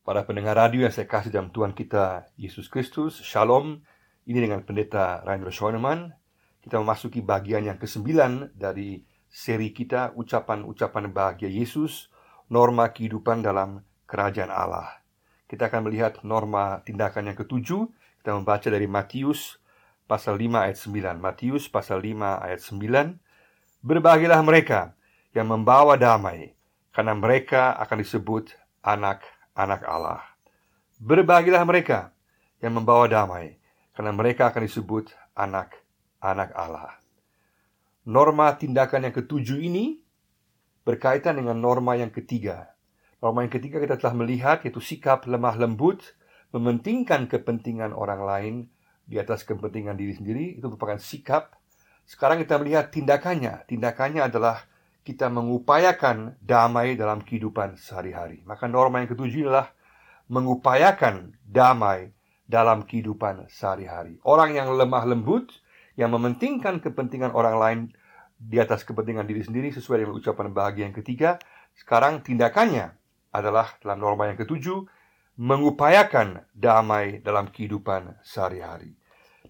Para pendengar radio yang saya kasih dalam Tuhan kita Yesus Kristus, Shalom. Ini dengan pendeta Rainer Schoenemann. Kita memasuki bagian yang kesembilan dari seri kita Ucapan-ucapan bahagia Yesus, Norma Kehidupan dalam Kerajaan Allah. Kita akan melihat norma tindakan yang ketujuh. Kita membaca dari Matius pasal 5 ayat 9. Matius pasal 5 ayat 9. Berbahagialah mereka yang membawa damai, karena mereka akan disebut anak-anak Allah. Berbahagialah mereka yang membawa damai, karena mereka akan disebut anak-anak Allah. Norma tindakan yang ketujuh ini berkaitan dengan norma yang ketiga. Norma yang ketiga kita telah melihat yaitu sikap lemah lembut, mementingkan kepentingan orang lain di atas kepentingan diri sendiri, itu merupakan sikap. Sekarang kita melihat tindakannya. Tindakannya adalah kita mengupayakan damai dalam kehidupan sehari-hari. Maka norma yang ketujuh adalah mengupayakan damai dalam kehidupan sehari-hari. Orang yang lemah lembut, yang mementingkan kepentingan orang lain di atas kepentingan diri sendiri sesuai dengan ucapan bahagia yang ketiga, sekarang tindakannya adalah dalam norma yang ketujuh, mengupayakan damai dalam kehidupan sehari-hari.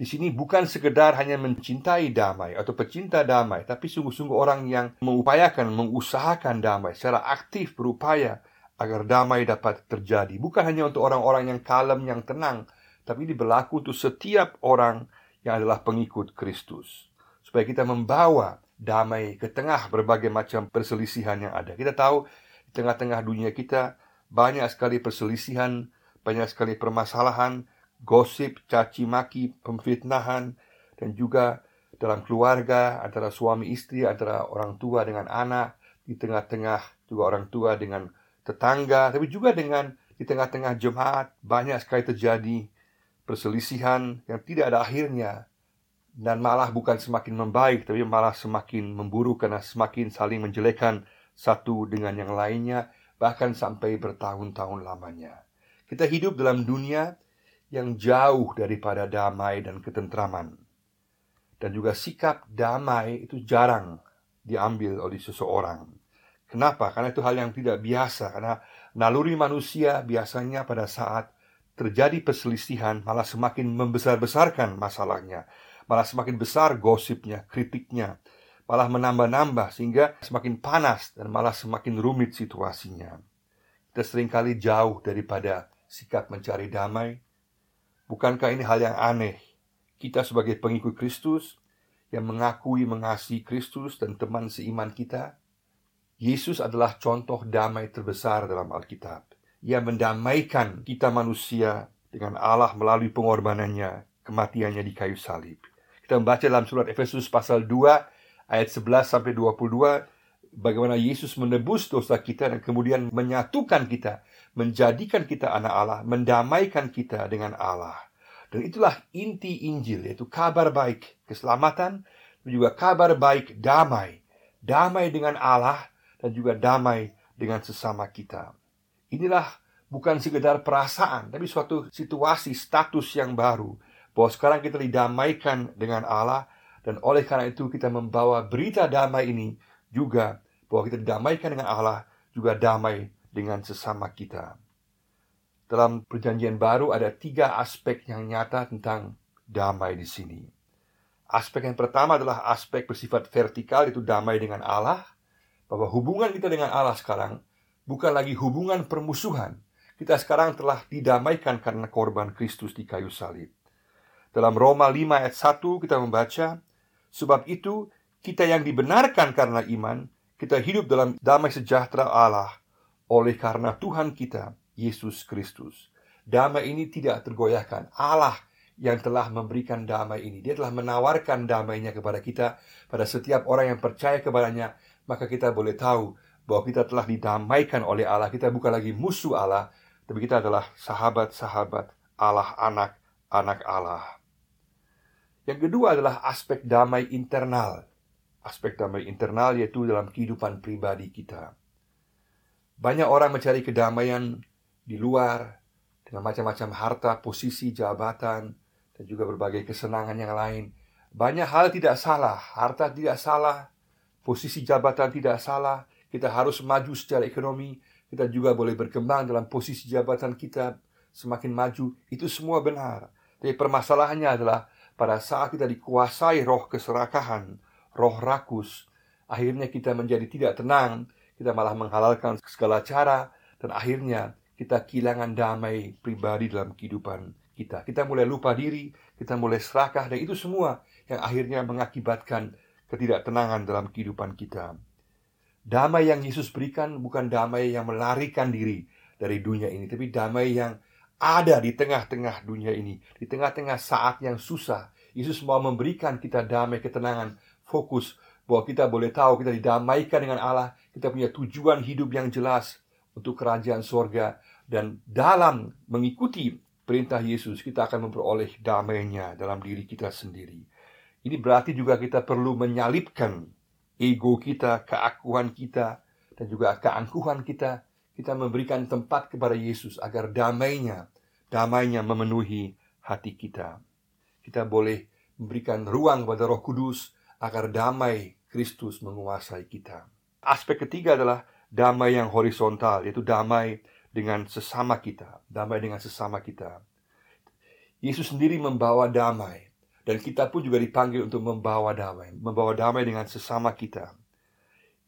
Di sini bukan sekedar hanya mencintai damai atau pecinta damai, tapi sungguh-sungguh orang yang mengupayakan, mengusahakan damai secara aktif berupaya agar damai dapat terjadi. Bukan hanya untuk orang-orang yang kalem, yang tenang, tapi ini berlaku untuk setiap orang yang adalah pengikut Kristus. Supaya kita membawa damai ke tengah berbagai macam perselisihan yang ada. Kita tahu di tengah-tengah dunia kita banyak sekali perselisihan, banyak sekali permasalahan, gosip, caci maki, pemfitnahan, dan juga dalam keluarga antara suami istri, antara orang tua dengan anak, di tengah-tengah juga orang tua dengan tetangga, tapi juga dengan di tengah-tengah jemaat banyak sekali terjadi perselisihan yang tidak ada akhirnya dan malah bukan semakin membaik tapi malah semakin memburuk karena semakin saling menjelekan satu dengan yang lainnya bahkan sampai bertahun-tahun lamanya. Kita hidup dalam dunia yang jauh daripada damai dan ketentraman. Dan juga sikap damai itu jarang diambil oleh seseorang. Kenapa? Karena itu hal yang tidak biasa. Karena naluri manusia biasanya pada saat terjadi perselisihan malah semakin membesar-besarkan masalahnya. Malah semakin besar gosipnya, kritiknya. Malah menambah-nambah sehingga semakin panas dan malah semakin rumit situasinya. Kita sering kali jauh daripada sikap mencari damai, Bukankah ini hal yang aneh? Kita sebagai pengikut Kristus yang mengakui mengasihi Kristus dan teman seiman kita, Yesus adalah contoh damai terbesar dalam Alkitab. Ia mendamaikan kita manusia dengan Allah melalui pengorbanannya, kematiannya di kayu salib. Kita membaca dalam surat Efesus pasal 2 ayat 11 sampai 22 bagaimana Yesus menebus dosa kita dan kemudian menyatukan kita, menjadikan kita anak Allah, mendamaikan kita dengan Allah. Dan itulah inti Injil, yaitu kabar baik keselamatan dan juga kabar baik damai. Damai dengan Allah dan juga damai dengan sesama kita. Inilah bukan sekedar perasaan, tapi suatu situasi, status yang baru. Bahwa sekarang kita didamaikan dengan Allah dan oleh karena itu kita membawa berita damai ini juga bahwa kita didamaikan dengan Allah, juga damai dengan sesama kita. Dalam perjanjian baru ada tiga aspek yang nyata tentang damai di sini. Aspek yang pertama adalah aspek bersifat vertikal itu damai dengan Allah, bahwa hubungan kita dengan Allah sekarang bukan lagi hubungan permusuhan. Kita sekarang telah didamaikan karena korban Kristus di kayu salib. Dalam Roma 5 ayat 1 kita membaca, Sebab itu kita yang dibenarkan karena iman kita hidup dalam damai sejahtera Allah oleh karena Tuhan kita, Yesus Kristus. Damai ini tidak tergoyahkan. Allah yang telah memberikan damai ini. Dia telah menawarkan damainya kepada kita, pada setiap orang yang percaya kepadanya, maka kita boleh tahu bahwa kita telah didamaikan oleh Allah. Kita bukan lagi musuh Allah, tapi kita adalah sahabat-sahabat Allah, anak-anak Allah. Yang kedua adalah aspek damai internal aspek damai internal yaitu dalam kehidupan pribadi kita. Banyak orang mencari kedamaian di luar dengan macam-macam harta, posisi, jabatan, dan juga berbagai kesenangan yang lain. Banyak hal tidak salah, harta tidak salah, posisi jabatan tidak salah, kita harus maju secara ekonomi, kita juga boleh berkembang dalam posisi jabatan kita semakin maju. Itu semua benar. Tapi permasalahannya adalah pada saat kita dikuasai roh keserakahan, roh rakus, akhirnya kita menjadi tidak tenang, kita malah menghalalkan segala cara, dan akhirnya kita kehilangan damai pribadi dalam kehidupan kita. Kita mulai lupa diri, kita mulai serakah, dan itu semua yang akhirnya mengakibatkan ketidaktenangan dalam kehidupan kita. Damai yang Yesus berikan bukan damai yang melarikan diri dari dunia ini, tapi damai yang ada di tengah-tengah dunia ini, di tengah-tengah saat yang susah. Yesus mau memberikan kita damai, ketenangan, fokus bahwa kita boleh tahu kita didamaikan dengan Allah, kita punya tujuan hidup yang jelas untuk kerajaan sorga dan dalam mengikuti perintah Yesus kita akan memperoleh damainya dalam diri kita sendiri. Ini berarti juga kita perlu menyalipkan ego kita, keakuan kita, dan juga keangkuhan kita kita memberikan tempat kepada Yesus agar damainya, damainya memenuhi hati kita. Kita boleh memberikan ruang kepada Roh Kudus agar damai Kristus menguasai kita. Aspek ketiga adalah damai yang horizontal, yaitu damai dengan sesama kita, damai dengan sesama kita. Yesus sendiri membawa damai, dan kita pun juga dipanggil untuk membawa damai, membawa damai dengan sesama kita.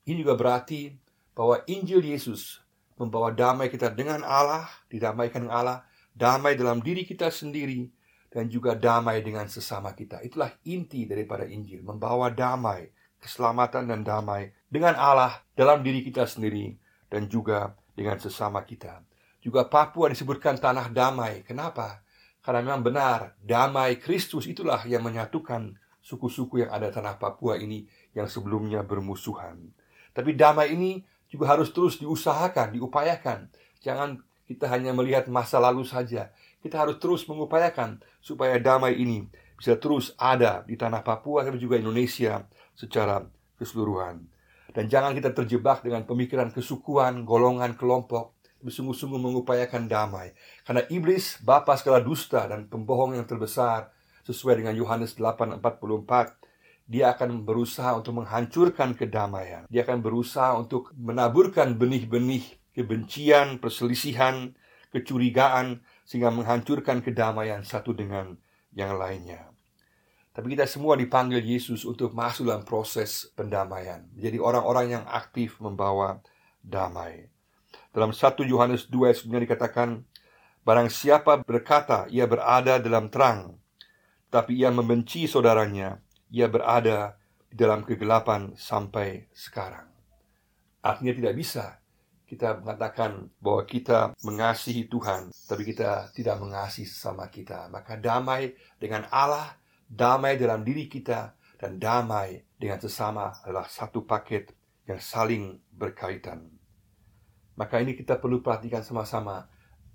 Ini juga berarti bahwa Injil Yesus membawa damai kita dengan Allah, didamaikan dengan Allah, damai dalam diri kita sendiri, dan juga damai dengan sesama kita. Itulah inti daripada Injil, membawa damai, keselamatan dan damai dengan Allah dalam diri kita sendiri dan juga dengan sesama kita. Juga Papua disebutkan tanah damai. Kenapa? Karena memang benar, damai Kristus itulah yang menyatukan suku-suku yang ada tanah Papua ini yang sebelumnya bermusuhan. Tapi damai ini juga harus terus diusahakan, diupayakan. Jangan kita hanya melihat masa lalu saja. Kita harus terus mengupayakan supaya damai ini bisa terus ada di tanah Papua tapi juga Indonesia secara keseluruhan. Dan jangan kita terjebak dengan pemikiran kesukuan, golongan, kelompok, bersungguh-sungguh mengupayakan damai. Karena iblis, bapa segala dusta dan pembohong yang terbesar, sesuai dengan Yohanes 8:44, dia akan berusaha untuk menghancurkan kedamaian. Dia akan berusaha untuk menaburkan benih-benih kebencian, perselisihan, kecurigaan, sehingga menghancurkan kedamaian satu dengan yang lainnya. Tapi kita semua dipanggil Yesus untuk masuk dalam proses pendamaian. Jadi orang-orang yang aktif membawa damai. Dalam 1 Yohanes 2 ayat dikatakan, Barang siapa berkata ia berada dalam terang, tapi ia membenci saudaranya, ia berada di dalam kegelapan sampai sekarang. Artinya tidak bisa kita mengatakan bahwa kita mengasihi Tuhan, tapi kita tidak mengasihi sesama kita. Maka damai dengan Allah, damai dalam diri kita, dan damai dengan sesama adalah satu paket yang saling berkaitan. Maka ini kita perlu perhatikan sama-sama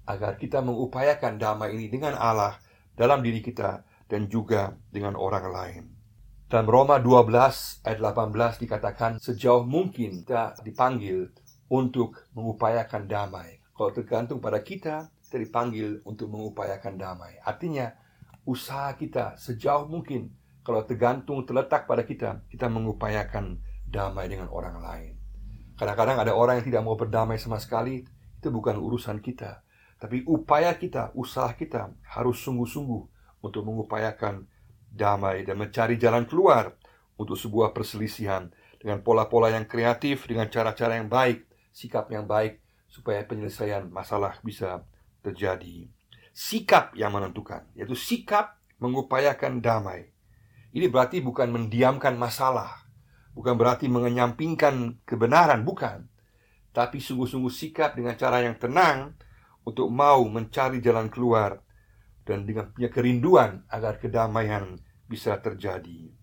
agar kita mengupayakan damai ini dengan Allah dalam diri kita dan juga dengan orang lain. Dalam Roma 12 ayat 18 dikatakan sejauh mungkin kita dipanggil untuk mengupayakan damai. Kalau tergantung pada kita, kita dipanggil untuk mengupayakan damai. Artinya, usaha kita sejauh mungkin kalau tergantung terletak pada kita, kita mengupayakan damai dengan orang lain. Kadang-kadang ada orang yang tidak mau berdamai sama sekali, itu bukan urusan kita. Tapi upaya kita, usaha kita harus sungguh-sungguh untuk mengupayakan damai dan mencari jalan keluar untuk sebuah perselisihan dengan pola-pola yang kreatif, dengan cara-cara yang baik, sikap yang baik supaya penyelesaian masalah bisa terjadi. Sikap yang menentukan, yaitu sikap mengupayakan damai. Ini berarti bukan mendiamkan masalah, bukan berarti mengenyampingkan kebenaran, bukan. Tapi sungguh-sungguh sikap dengan cara yang tenang untuk mau mencari jalan keluar dan dengan punya kerinduan agar kedamaian bisa terjadi.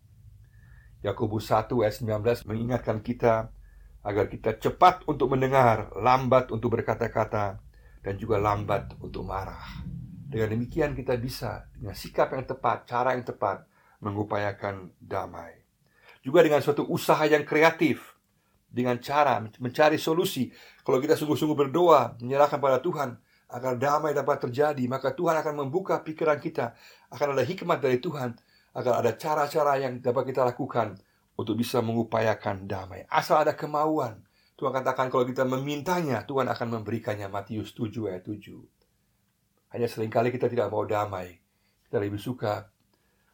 Yakobus 1 ayat 19 mengingatkan kita agar kita cepat untuk mendengar, lambat untuk berkata-kata, dan juga lambat untuk marah. Dengan demikian kita bisa dengan sikap yang tepat, cara yang tepat mengupayakan damai. Juga dengan suatu usaha yang kreatif, dengan cara mencari solusi. Kalau kita sungguh-sungguh berdoa, menyerahkan pada Tuhan, agar damai dapat terjadi, maka Tuhan akan membuka pikiran kita. Akan ada hikmat dari Tuhan, agar ada cara-cara yang dapat kita lakukan untuk bisa mengupayakan damai. Asal ada kemauan Tuhan katakan kalau kita memintanya, Tuhan akan memberikannya. Matius 7 ayat 7. Hanya sering kali kita tidak mau damai. Kita lebih suka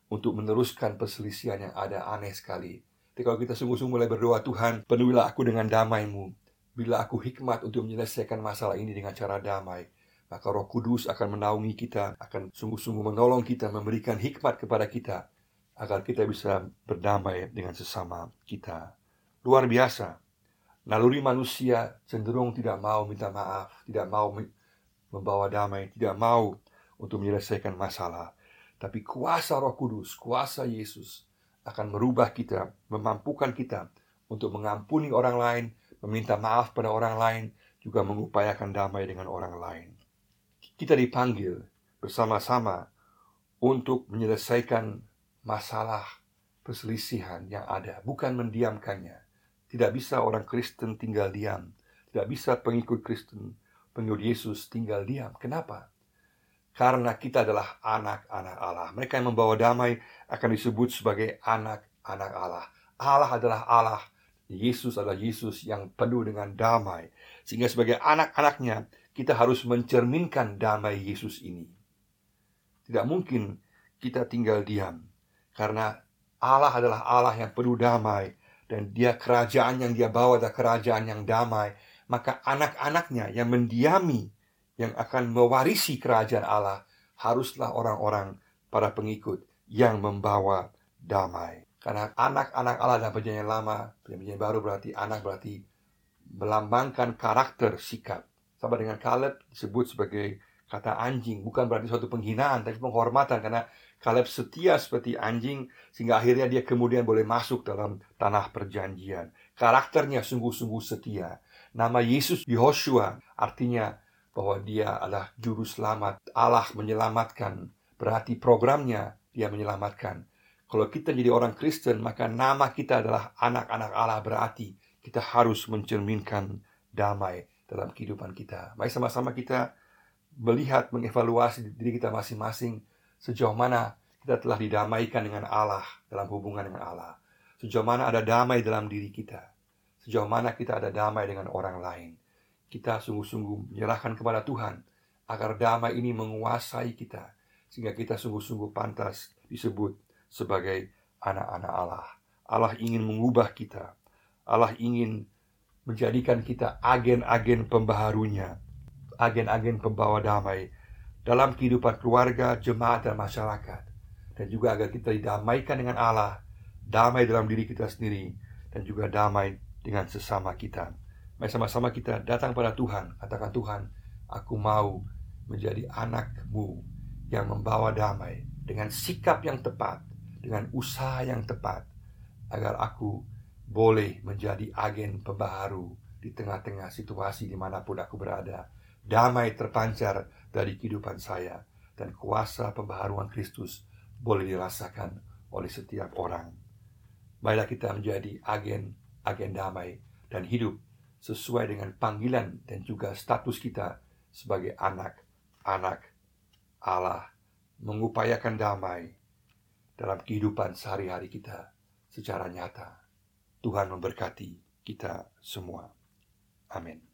untuk meneruskan perselisihan yang ada aneh sekali. Tapi kalau kita sungguh-sungguh mulai berdoa, Tuhan, penuhilah aku dengan damai-Mu. Bila aku hikmat untuk menyelesaikan masalah ini dengan cara damai, maka Roh Kudus akan menaungi kita, akan sungguh-sungguh menolong kita, memberikan hikmat kepada kita agar kita bisa berdamai dengan sesama kita. Luar biasa. Naluri manusia cenderung tidak mau minta maaf, tidak mau membawa damai, tidak mau untuk menyelesaikan masalah. Tapi kuasa Roh Kudus, kuasa Yesus akan merubah kita, memampukan kita untuk mengampuni orang lain, meminta maaf pada orang lain, juga mengupayakan damai dengan orang lain. Kita dipanggil bersama-sama untuk menyelesaikan masalah perselisihan yang ada, bukan mendiamkannya. Tidak bisa orang Kristen tinggal diam, tidak bisa pengikut Kristen, pengikut Yesus tinggal diam. Kenapa? Karena kita adalah anak-anak Allah. Mereka yang membawa damai akan disebut sebagai anak-anak Allah. Allah adalah Allah Yesus adalah Yesus yang penuh dengan damai. Sehingga sebagai anak-anaknya, kita harus mencerminkan damai Yesus ini. Tidak mungkin kita tinggal diam. Karena Allah adalah Allah yang penuh damai. Dan dia kerajaan yang dia bawa adalah kerajaan yang damai. Maka anak-anaknya yang mendiami, yang akan mewarisi kerajaan Allah, haruslah orang-orang para pengikut yang membawa damai. Karena anak-anak Allah dalam perjanjian lama, perjanjian baru berarti anak berarti melambangkan karakter sikap. Sama dengan Caleb disebut sebagai kata anjing, bukan berarti suatu penghinaan, tapi penghormatan karena Caleb setia seperti anjing sehingga akhirnya dia kemudian boleh masuk dalam tanah perjanjian. Karakternya sungguh-sungguh setia. Nama Yesus Yehoshua artinya bahwa dia adalah juru selamat. Allah menyelamatkan. Berarti programnya dia menyelamatkan. Kalau kita jadi orang Kristen, maka nama kita adalah anak-anak Allah berarti kita harus mencerminkan damai dalam kehidupan kita. Mari sama-sama kita melihat, mengevaluasi diri kita masing-masing sejauh mana kita telah didamaikan dengan Allah dalam hubungan dengan Allah. Sejauh mana ada damai dalam diri kita. Sejauh mana kita ada damai dengan orang lain. Kita sungguh-sungguh menyerahkan kepada Tuhan agar damai ini menguasai kita sehingga kita sungguh-sungguh pantas disebut sebagai anak-anak Allah. Allah ingin mengubah kita. Allah ingin menjadikan kita agen-agen pembaharunya, agen-agen pembawa damai dalam kehidupan keluarga, jemaat, dan masyarakat. Dan juga agar kita didamaikan dengan Allah, damai dalam diri kita sendiri, dan juga damai dengan sesama kita. Mari sama-sama kita datang pada Tuhan, katakan Tuhan, aku mau menjadi anakmu yang membawa damai dengan sikap yang tepat, dengan usaha yang tepat agar aku boleh menjadi agen pembaharu di tengah-tengah situasi di mana pun aku berada. Damai terpancar dari kehidupan saya dan kuasa pembaharuan Kristus boleh dirasakan oleh setiap orang. Baiklah kita menjadi agen-agen damai dan hidup sesuai dengan panggilan dan juga status kita sebagai anak-anak Allah mengupayakan damai dalam kehidupan sehari-hari kita secara nyata. Tuhan memberkati kita semua. Amin.